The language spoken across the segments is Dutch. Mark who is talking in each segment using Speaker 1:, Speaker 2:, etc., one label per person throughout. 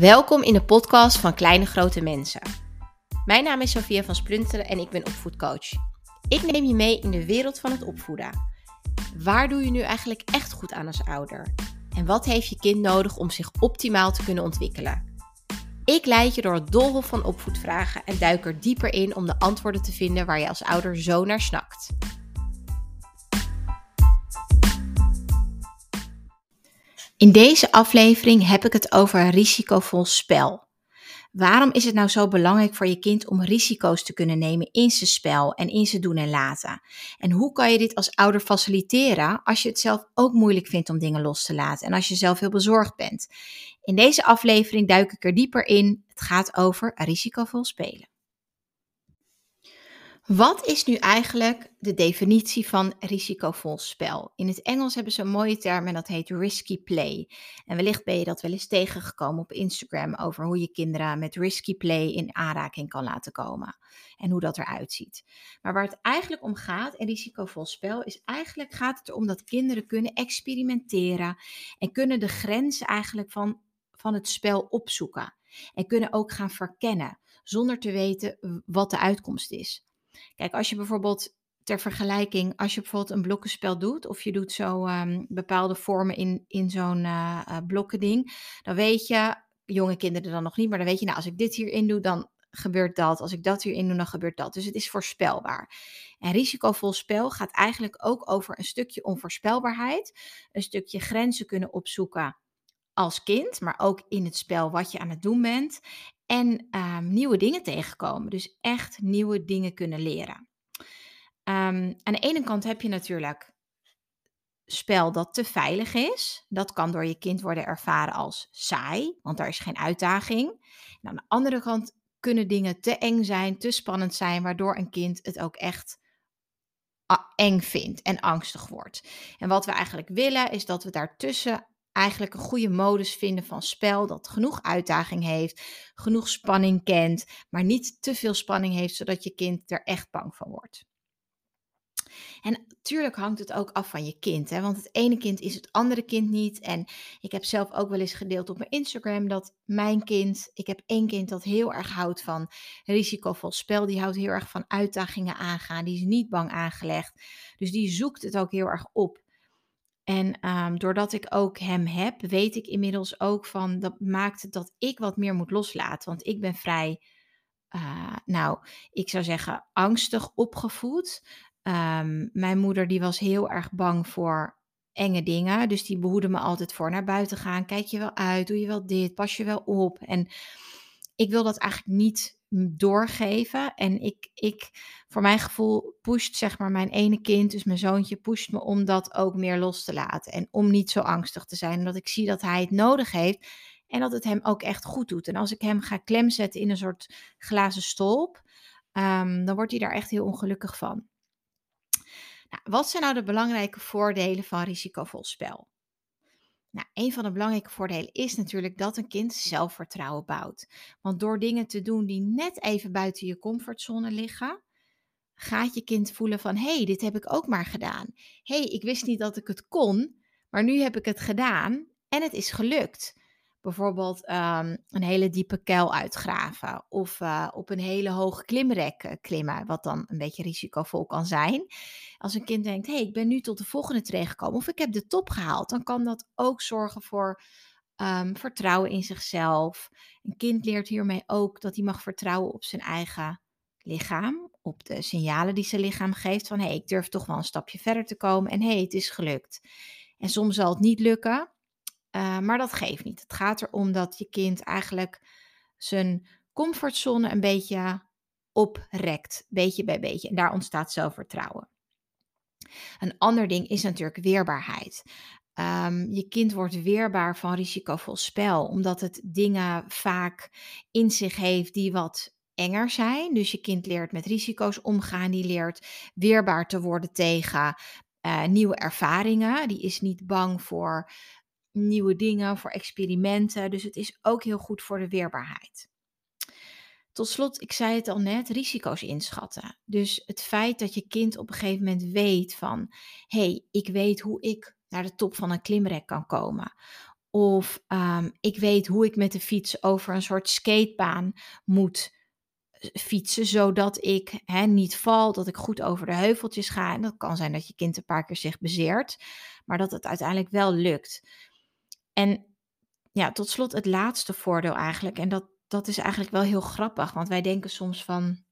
Speaker 1: Welkom in de podcast van Kleine Grote Mensen. Mijn naam is Sophia van Splunteren en ik ben opvoedcoach. Ik neem je mee in de wereld van het opvoeden. Waar doe je nu eigenlijk echt goed aan als ouder? En wat heeft je kind nodig om zich optimaal te kunnen ontwikkelen? Ik leid je door het doolhof van opvoedvragen en duik er dieper in om de antwoorden te vinden waar je als ouder zo naar snakt. In deze aflevering heb ik het over risicovol spel. Waarom is het nou zo belangrijk voor je kind om risico's te kunnen nemen in zijn spel en in zijn doen en laten? En hoe kan je dit als ouder faciliteren als je het zelf ook moeilijk vindt om dingen los te laten en als je zelf heel bezorgd bent? In deze aflevering duik ik er dieper in. Het gaat over risicovol spelen. Wat is nu eigenlijk de definitie van risicovol spel? In het Engels hebben ze een mooie term en dat heet risky play. En wellicht ben je dat wel eens tegengekomen op Instagram over hoe je kinderen met risky play in aanraking kan laten komen en hoe dat eruit ziet. Maar waar het eigenlijk om gaat in risicovol spel is eigenlijk gaat het erom dat kinderen kunnen experimenteren en kunnen de grenzen eigenlijk van, van het spel opzoeken. En kunnen ook gaan verkennen zonder te weten wat de uitkomst is. Kijk, als je bijvoorbeeld ter vergelijking, als je bijvoorbeeld een blokkenspel doet, of je doet zo um, bepaalde vormen in, in zo'n uh, blokkending, dan weet je, jonge kinderen dan nog niet, maar dan weet je, nou, als ik dit hierin doe, dan gebeurt dat. Als ik dat hierin doe, dan gebeurt dat. Dus het is voorspelbaar. En risicovol spel gaat eigenlijk ook over een stukje onvoorspelbaarheid, een stukje grenzen kunnen opzoeken als kind, maar ook in het spel wat je aan het doen bent. En um, nieuwe dingen tegenkomen. Dus echt nieuwe dingen kunnen leren. Um, aan de ene kant heb je natuurlijk spel dat te veilig is. Dat kan door je kind worden ervaren als saai, want daar is geen uitdaging. Aan de andere kant kunnen dingen te eng zijn, te spannend zijn, waardoor een kind het ook echt eng vindt en angstig wordt. En wat we eigenlijk willen is dat we daartussen eigenlijk een goede modus vinden van spel dat genoeg uitdaging heeft, genoeg spanning kent, maar niet te veel spanning heeft, zodat je kind er echt bang van wordt. En natuurlijk hangt het ook af van je kind, hè? want het ene kind is het andere kind niet. En ik heb zelf ook wel eens gedeeld op mijn Instagram dat mijn kind, ik heb één kind dat heel erg houdt van risicovol spel, die houdt heel erg van uitdagingen aangaan, die is niet bang aangelegd. Dus die zoekt het ook heel erg op. En um, doordat ik ook hem heb, weet ik inmiddels ook van dat maakt dat ik wat meer moet loslaten. Want ik ben vrij, uh, nou, ik zou zeggen, angstig opgevoed. Um, mijn moeder die was heel erg bang voor enge dingen. Dus die behoedde me altijd voor naar buiten gaan. Kijk je wel uit? Doe je wel dit? Pas je wel op? En ik wil dat eigenlijk niet doorgeven. En ik, ik, voor mijn gevoel, pusht zeg maar mijn ene kind, dus mijn zoontje, pusht me om dat ook meer los te laten. En om niet zo angstig te zijn. Omdat ik zie dat hij het nodig heeft. En dat het hem ook echt goed doet. En als ik hem ga klemzetten in een soort glazen stolp, um, dan wordt hij daar echt heel ongelukkig van. Nou, wat zijn nou de belangrijke voordelen van risicovol spel? Nou, een van de belangrijke voordelen is natuurlijk dat een kind zelfvertrouwen bouwt. Want door dingen te doen die net even buiten je comfortzone liggen, gaat je kind voelen van hé, hey, dit heb ik ook maar gedaan. Hé, hey, ik wist niet dat ik het kon, maar nu heb ik het gedaan en het is gelukt. Bijvoorbeeld um, een hele diepe kuil uitgraven of uh, op een hele hoge klimrek uh, klimmen, wat dan een beetje risicovol kan zijn. Als een kind denkt, hé, hey, ik ben nu tot de volgende tree gekomen of ik heb de top gehaald, dan kan dat ook zorgen voor um, vertrouwen in zichzelf. Een kind leert hiermee ook dat hij mag vertrouwen op zijn eigen lichaam, op de signalen die zijn lichaam geeft van hé, hey, ik durf toch wel een stapje verder te komen en hé, hey, het is gelukt. En soms zal het niet lukken, uh, maar dat geeft niet. Het gaat erom dat je kind eigenlijk zijn comfortzone een beetje oprekt, beetje bij beetje. En daar ontstaat zelfvertrouwen. Een ander ding is natuurlijk weerbaarheid. Um, je kind wordt weerbaar van risicovol spel, omdat het dingen vaak in zich heeft die wat enger zijn. Dus je kind leert met risico's omgaan, die leert weerbaar te worden tegen uh, nieuwe ervaringen. Die is niet bang voor nieuwe dingen, voor experimenten. Dus het is ook heel goed voor de weerbaarheid. Tot slot, ik zei het al net, risico's inschatten. Dus het feit dat je kind op een gegeven moment weet van, hé, hey, ik weet hoe ik naar de top van een klimrek kan komen. Of ehm, ik weet hoe ik met de fiets over een soort skatebaan moet eh, fietsen, zodat ik niet val, dat ik goed over de heuveltjes ga. En dat kan zijn dat je kind een paar keer zich bezeert, maar dat het uiteindelijk wel lukt. En ja, tot slot het laatste voordeel eigenlijk. En dat, dat is eigenlijk wel heel grappig, want wij denken soms van,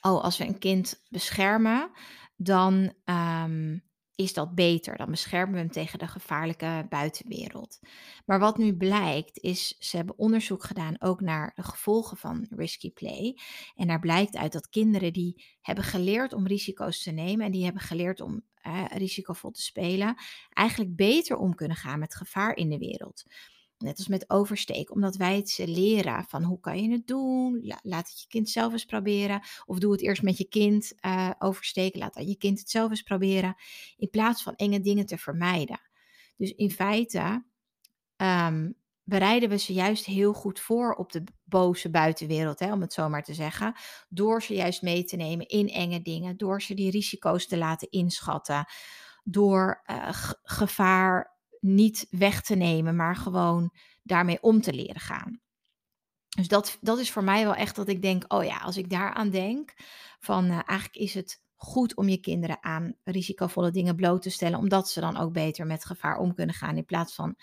Speaker 1: oh, als we een kind beschermen, dan ehm, is dat beter. Dan beschermen we hem tegen de gevaarlijke buitenwereld. Maar wat nu blijkt, is ze hebben onderzoek gedaan ook naar de gevolgen van risky play. En daar blijkt uit dat kinderen die hebben geleerd om risico's te nemen en die hebben geleerd om eh, risicovol te spelen, eigenlijk beter om kunnen gaan met gevaar in de wereld. Net als met oversteken, omdat wij het ze leren van hoe kan je het doen? laat het je kind zelf eens proberen. Of doe het eerst met je kind uh, oversteken. Laat dan je kind het zelf eens proberen. In plaats van enge dingen te vermijden. Dus in feite ehm, bereiden we ze juist heel goed voor op de boze buitenwereld, hè, om het zo maar te zeggen. Door ze juist mee te nemen in enge dingen. Door ze die risico's te laten inschatten. Door uh, gevaar niet weg te nemen, maar gewoon daarmee om te leren gaan. Dus dat, dat is voor mij wel echt dat ik denk, oh ja, als ik daaraan denk, van uh, eigenlijk is het goed om je kinderen aan risicovolle dingen bloot te stellen, omdat ze dan ook beter met gevaar om kunnen gaan. In plaats van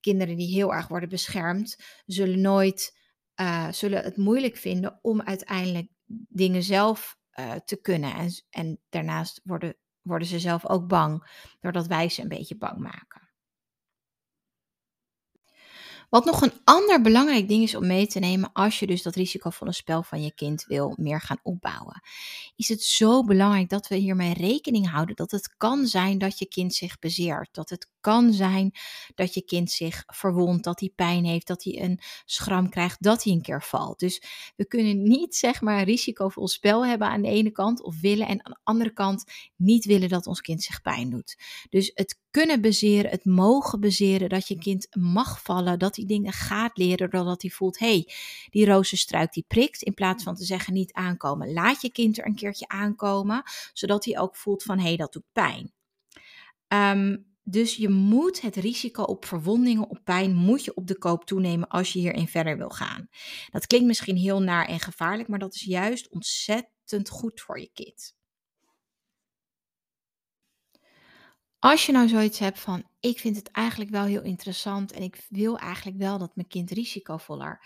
Speaker 1: kinderen die heel erg worden beschermd, zullen nooit, uh, zullen het moeilijk vinden om uiteindelijk dingen zelf uh, te kunnen. En, en daarnaast worden, worden ze zelf ook bang, doordat wij ze een beetje bang maken. Wat nog een ander belangrijk ding is om mee te nemen als je dus dat risicovolle spel van je kind wil meer gaan opbouwen, is het zo belangrijk dat we hiermee rekening houden dat het kan zijn dat je kind zich bezeert, dat het kan zijn dat je kind zich verwondt, dat hij pijn heeft, dat hij een schram krijgt, dat hij een keer valt. Dus we kunnen niet zeg maar een risicovol spel hebben aan de ene kant of willen en aan de andere kant niet willen dat ons kind zich pijn doet. Dus het kunnen bezeren, het mogen bezeren, dat je kind mag vallen, dat dingen gaat leren doordat hij voelt, hé, hey, die rozenstruik die prikt, in plaats van te zeggen niet aankomen. Laat je kind er een keertje aankomen, zodat hij ook voelt van, hé, hey, dat doet pijn. Um, dus je moet het risico op verwondingen, op pijn, moet je op de koop toenemen als je hierin verder wil gaan. Dat klinkt misschien heel naar en gevaarlijk, maar dat is juist ontzettend goed voor je kind. Als je nou zoiets hebt van, ik vind het eigenlijk wel heel interessant en ik wil eigenlijk wel dat mijn kind risicovoller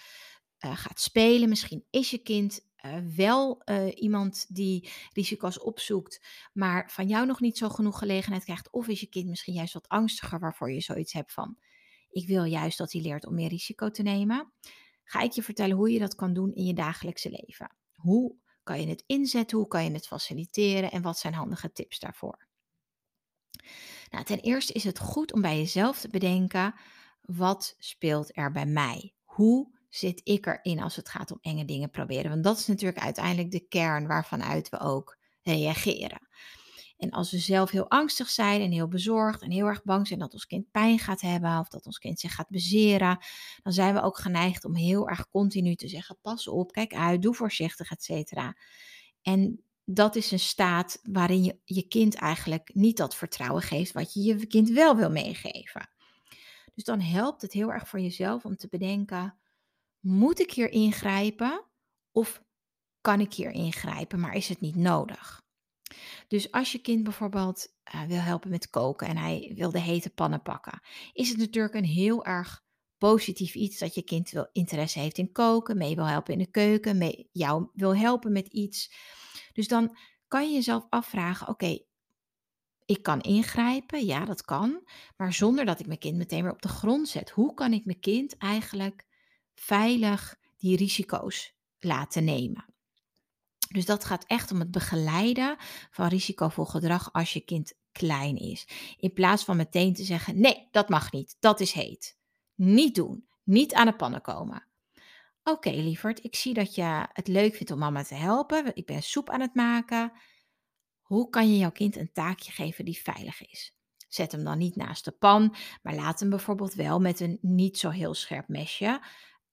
Speaker 1: uh, gaat spelen. Misschien is je kind uh, wel uh, iemand die risico's opzoekt, maar van jou nog niet zo genoeg gelegenheid krijgt. Of is je kind misschien juist wat angstiger, waarvoor je zoiets hebt van: ik wil juist dat hij leert om meer risico te nemen. Ga ik je vertellen hoe je dat kan doen in je dagelijkse leven. Hoe kan je het inzetten? Hoe kan je het faciliteren? En wat zijn handige tips daarvoor? Nou, ten eerste is het goed om bij jezelf te bedenken: wat speelt er bij mij? Hoe zit ik erin als het gaat om enge dingen proberen? Want dat is natuurlijk uiteindelijk de kern waarvanuit we ook reageren. En als we zelf heel angstig zijn en heel bezorgd en heel erg bang zijn dat ons kind pijn gaat hebben of dat ons kind zich gaat bezeren, dan zijn we ook geneigd om heel erg continu te zeggen: pas op, kijk uit, doe voorzichtig, et cetera. En dat is een staat waarin je je kind eigenlijk niet dat vertrouwen geeft wat je je kind wel wil meegeven. Dus dan helpt het heel erg voor jezelf om te bedenken: moet ik hier ingrijpen of kan ik hier ingrijpen, maar is het niet nodig? Dus als je kind bijvoorbeeld uh, wil helpen met koken en hij wil de hete pannen pakken, is het natuurlijk een heel erg positief iets dat je kind wil interesse heeft in koken, mee wil helpen in de keuken, mee jou wil helpen met iets. Dus dan kan je jezelf afvragen: oké, ik kan ingrijpen, ja, dat kan, maar zonder dat ik mijn kind meteen weer op de grond zet. Hoe kan ik mijn kind eigenlijk veilig die risico's laten nemen. Dus dat gaat echt om het begeleiden van risicovol gedrag als je kind klein is. In plaats van meteen te zeggen: nee, dat mag niet, dat is heet. Niet doen, niet aan de pannen komen. Oké, lieverd, ik zie dat je het leuk vindt om mama te helpen. Ik ben soep aan het maken. Hoe kan je jouw kind een taakje geven die veilig is? Zet hem dan niet naast de pan, maar laat hem bijvoorbeeld wel met een niet zo heel scherp mesje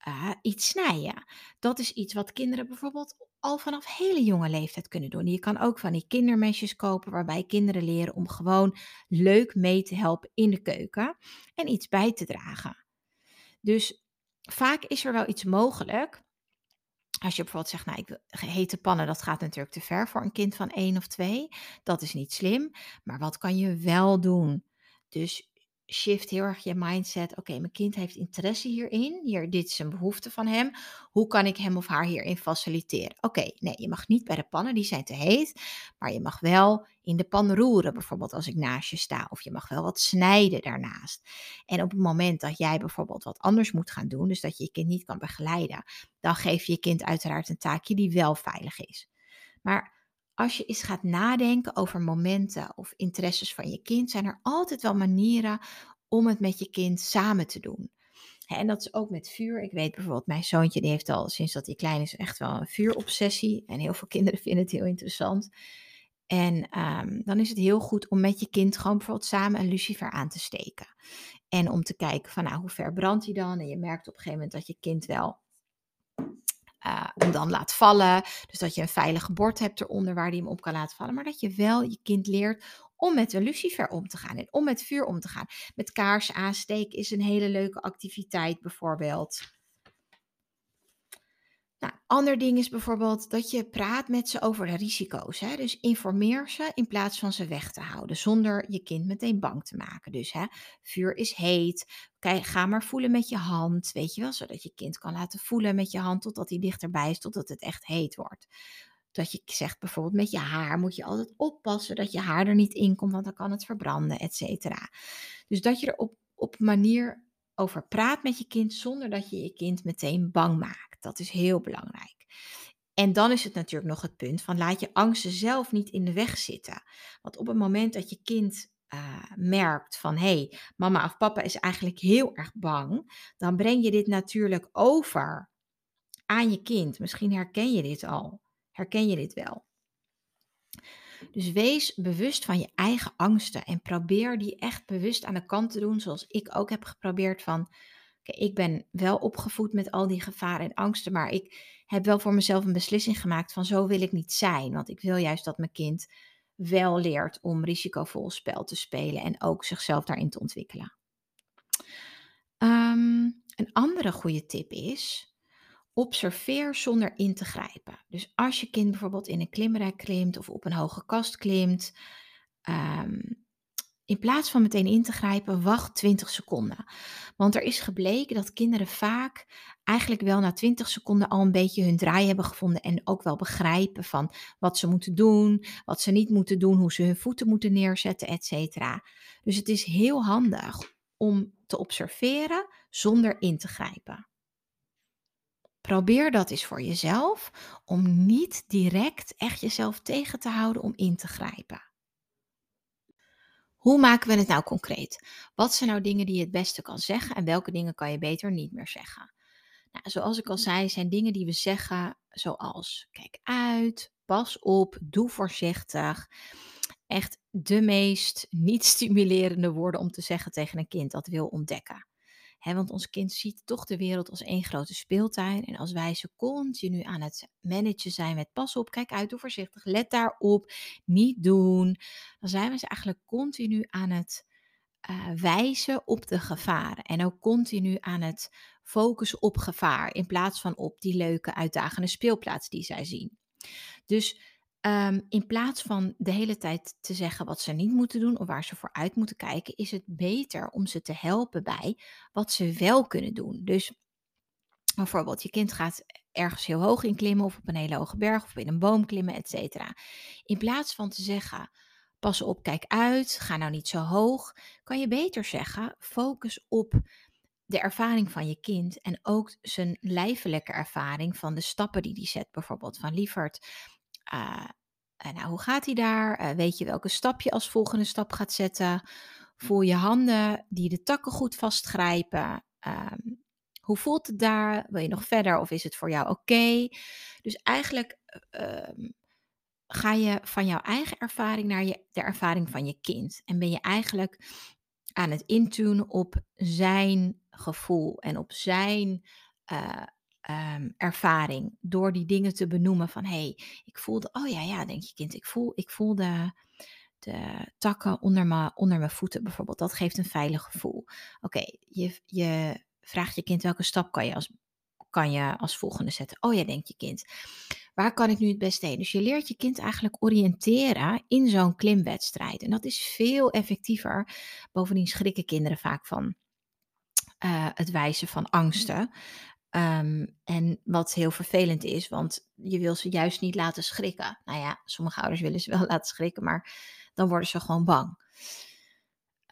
Speaker 1: uh, iets snijden. Dat is iets wat kinderen bijvoorbeeld al vanaf hele jonge leeftijd kunnen doen. Je kan ook van die kindermesjes kopen waarbij kinderen leren om gewoon leuk mee te helpen in de keuken en iets bij te dragen. Dus vaak is er wel iets mogelijk. Als je bijvoorbeeld zegt, nou, ik wil hete pannen, dat gaat natuurlijk te ver voor een kind van één of twee. Dat is niet slim. Maar wat kan je wel doen? Dus shift heel erg je mindset. Oké, mijn kind heeft interesse hierin. Hier, dit is een behoefte van hem. Hoe kan ik hem of haar hierin faciliteren? Oké, nee, je mag niet bij de pannen, die zijn te heet. Maar je mag wel in de pan roeren, bijvoorbeeld als ik naast je sta. Of je mag wel wat snijden daarnaast. En op het moment dat jij bijvoorbeeld wat anders moet gaan doen, dus dat je je kind niet kan begeleiden, dan geef je je kind uiteraard een taakje die wel veilig is. Maar als je eens gaat nadenken over momenten of interesses van je kind, zijn er altijd wel manieren om het met je kind samen te doen. En dat is ook met vuur. Ik weet bijvoorbeeld, mijn zoontje die heeft al sinds dat hij klein is echt wel een vuurobsessie. En heel veel kinderen vinden het heel interessant. En ehm, dan is het heel goed om met je kind gewoon bijvoorbeeld samen een lucifer aan te steken. En om te kijken van nou, hoe ver brandt hij dan? En je merkt op een gegeven moment dat je kind wel uh, hem dan laat vallen. Dus dat je een veilige bord hebt eronder waar hij hem op kan laten vallen. Maar dat je wel je kind leert om met een lucifer om te gaan en om met vuur om te gaan. Met kaars aansteken is een hele leuke activiteit bijvoorbeeld. Ander ding is bijvoorbeeld dat je praat met ze over de risico's. Hè? Dus informeer ze in plaats van ze weg te houden, zonder je kind meteen bang te maken. Dus hè, vuur is heet. Kijk, ga maar voelen met je hand, weet je wel, zodat je kind kan laten voelen met je hand totdat hij dichterbij is, totdat het echt heet wordt. Dat je zegt bijvoorbeeld met je haar moet je altijd oppassen dat je haar er niet in komt, want dan kan het verbranden, et cetera. Dus dat je er op, op manier over praat met je kind zonder dat je je kind meteen bang maakt. Dat is heel belangrijk. En dan is het natuurlijk nog het punt van laat je angsten zelf niet in de weg zitten. Want op het moment dat je kind uh, merkt van hé, hey, mama of papa is eigenlijk heel erg bang, dan breng je dit natuurlijk over aan je kind. Misschien herken je dit al. Herken je dit wel? Dus wees bewust van je eigen angsten en probeer die echt bewust aan de kant te doen, zoals ik ook heb geprobeerd van, ik ben wel opgevoed met al die gevaren en angsten, maar ik heb wel voor mezelf een beslissing gemaakt van zo wil ik niet zijn, want ik wil juist dat mijn kind wel leert om risicovol spel te spelen en ook zichzelf daarin te ontwikkelen. Um, een andere goede tip is, Observeer zonder in te grijpen. Dus als je kind bijvoorbeeld in een klimrek klimt of op een hoge kast klimt, ehm, in plaats van meteen in te grijpen, wacht 20 seconden. Want er is gebleken dat kinderen vaak eigenlijk wel na 20 seconden al een beetje hun draai hebben gevonden en ook wel begrijpen van wat ze moeten doen, wat ze niet moeten doen, hoe ze hun voeten moeten neerzetten, etc. Dus het is heel handig om te observeren zonder in te grijpen. Probeer dat eens voor jezelf om niet direct echt jezelf tegen te houden om in te grijpen. Hoe maken we het nou concreet? Wat zijn nou dingen die je het beste kan zeggen en welke dingen kan je beter niet meer zeggen? Nou, zoals ik al zei, zijn dingen die we zeggen zoals kijk uit, pas op, doe voorzichtig. Echt de meest niet stimulerende woorden om te zeggen tegen een kind dat wil ontdekken want ons kind ziet toch de wereld als één grote speeltuin. En als wij ze continu aan het managen zijn met pas op, kijk uit, doe voorzichtig, let daarop, niet doen. Dan zijn we ze eigenlijk continu aan het uh, wijzen op de gevaren. En ook continu aan het focussen op gevaar. In plaats van op die leuke, uitdagende speelplaats die zij zien. Dus Ehm, in plaats van de hele tijd te zeggen wat ze niet moeten doen of waar ze voor uit moeten kijken, is het beter om ze te helpen bij wat ze wel kunnen doen. Dus bijvoorbeeld, je kind gaat ergens heel hoog in klimmen of op een hele hoge berg of in een boom klimmen, et cetera. In plaats van te zeggen, pas op, kijk uit, ga nou niet zo hoog, kan je beter zeggen, focus op de ervaring van je kind en ook zijn lijfelijke ervaring van de stappen die hij zet. Bijvoorbeeld van lieverd, uh, nou, hoe gaat hij daar? Uh, weet je welke stap je als volgende stap gaat zetten? Voel je handen die de takken goed vastgrijpen? Um, hoe voelt het daar? Wil je nog verder of is het voor jou oké? Dus eigenlijk uh, ga je van jouw eigen ervaring naar je, de ervaring van je kind. En ben je eigenlijk aan het intunen op zijn gevoel en op zijn uh, ehm, ervaring door die dingen te benoemen van hé, hey, ik voelde, oh ja, ja, denk je kind, ik voel, ik voel de, de takken onder mijn, onder mijn voeten bijvoorbeeld. Dat geeft een veilig gevoel. Oké, je, je vraagt je kind welke stap kan je als, kan je als volgende zetten. Oh ja, denkt je kind. Waar kan ik nu het beste heen? Dus je leert je kind eigenlijk oriënteren in zo'n klimwedstrijd. En dat is veel effectiever. Bovendien schrikken kinderen vaak van uh, het wijzen van angsten. Um, en wat heel vervelend is, want je wil ze juist niet laten schrikken. Nou ja, sommige ouders willen ze wel laten schrikken, maar dan worden ze gewoon bang.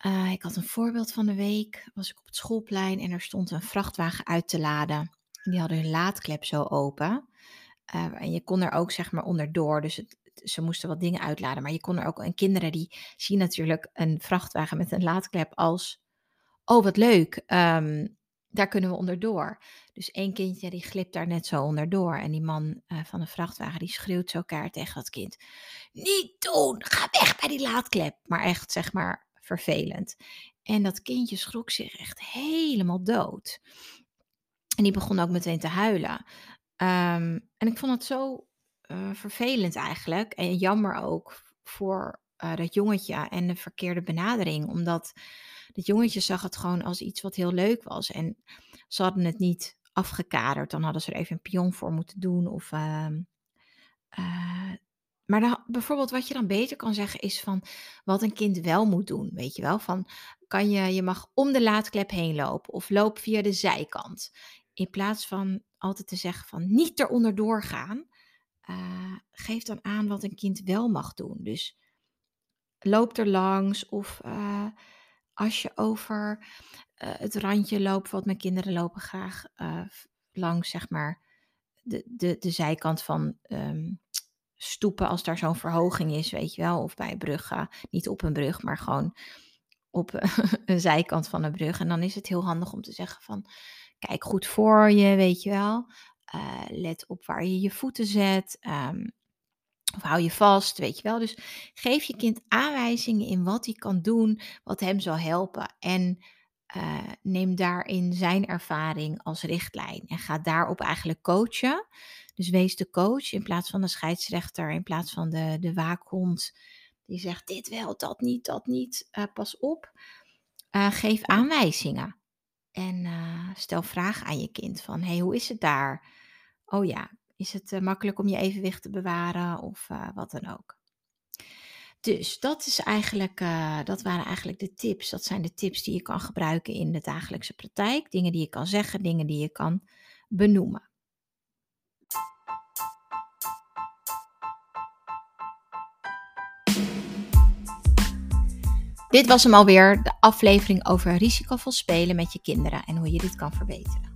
Speaker 1: Uh, ik had een voorbeeld van de week. Was ik op het schoolplein en er stond een vrachtwagen uit te laden. Die hadden hun laadklep zo open. Uh, en je kon er ook zeg maar onderdoor. Dus ze moesten wat dingen uitladen. Maar je kon er ook. En kinderen die zien natuurlijk een vrachtwagen met een laadklep als. Oh, wat leuk. Um, daar kunnen we onderdoor. Dus één kindje die glipt daar net zo onderdoor. En die man uh, van de vrachtwagen die schreeuwt zo elkaar tegen dat kind. Niet doen, ga weg bij die laadklep. Maar echt zeg maar vervelend. En dat kindje schrok zich echt helemaal dood. En die begon ook meteen te huilen. Um, en ik vond het zo uh, vervelend eigenlijk. En jammer ook voor uh, dat jongetje en de verkeerde benadering. Omdat dat jongetje zag het gewoon als iets wat heel leuk was. En ze hadden het niet afgekaderd. Dan hadden ze er even een pion voor moeten doen. Of, uh, uh, maar dan, bijvoorbeeld wat je dan beter kan zeggen is van wat een kind wel moet doen. Weet je wel, van kan je, je mag om de laadklep heen lopen of loop via de zijkant. In plaats van altijd te zeggen van niet eronder doorgaan. Uh, geef dan aan wat een kind wel mag doen. Dus loop er langs of uh, als je over uh, het randje loopt, wat mijn kinderen lopen graag langs, zeg maar, de, de, de zijkant van um, stoepen als daar zo'n verhoging is, weet je wel. Of bij bruggen, niet op een brug, maar gewoon op een zijkant van een brug. En dan is het heel handig om te zeggen van, kijk goed voor je, weet je wel. Uh, let op waar je je voeten zet. Um, of hou je vast, weet je wel. Dus geef je kind aanwijzingen in wat hij kan doen, wat hem zal helpen. En uh, neem daarin zijn ervaring als richtlijn. En ga daarop eigenlijk coachen. Dus wees de coach in plaats van de scheidsrechter, in plaats van de, de waakhond. Die zegt dit wel, dat niet, dat niet. Uh, pas op. Uh, geef aanwijzingen. En stel vragen aan je kind van, hey, hoe is het daar? Oh ja, is het uh, makkelijk om je evenwicht te bewaren of uh, wat dan ook. Dus dat, is eigenlijk, uh, dat waren eigenlijk de tips. Dat zijn de tips die je kan gebruiken in de dagelijkse praktijk. Dingen die je kan zeggen, dingen die je kan benoemen. Dit was hem alweer, de aflevering over risicovol spelen met je kinderen en hoe je dit kan verbeteren.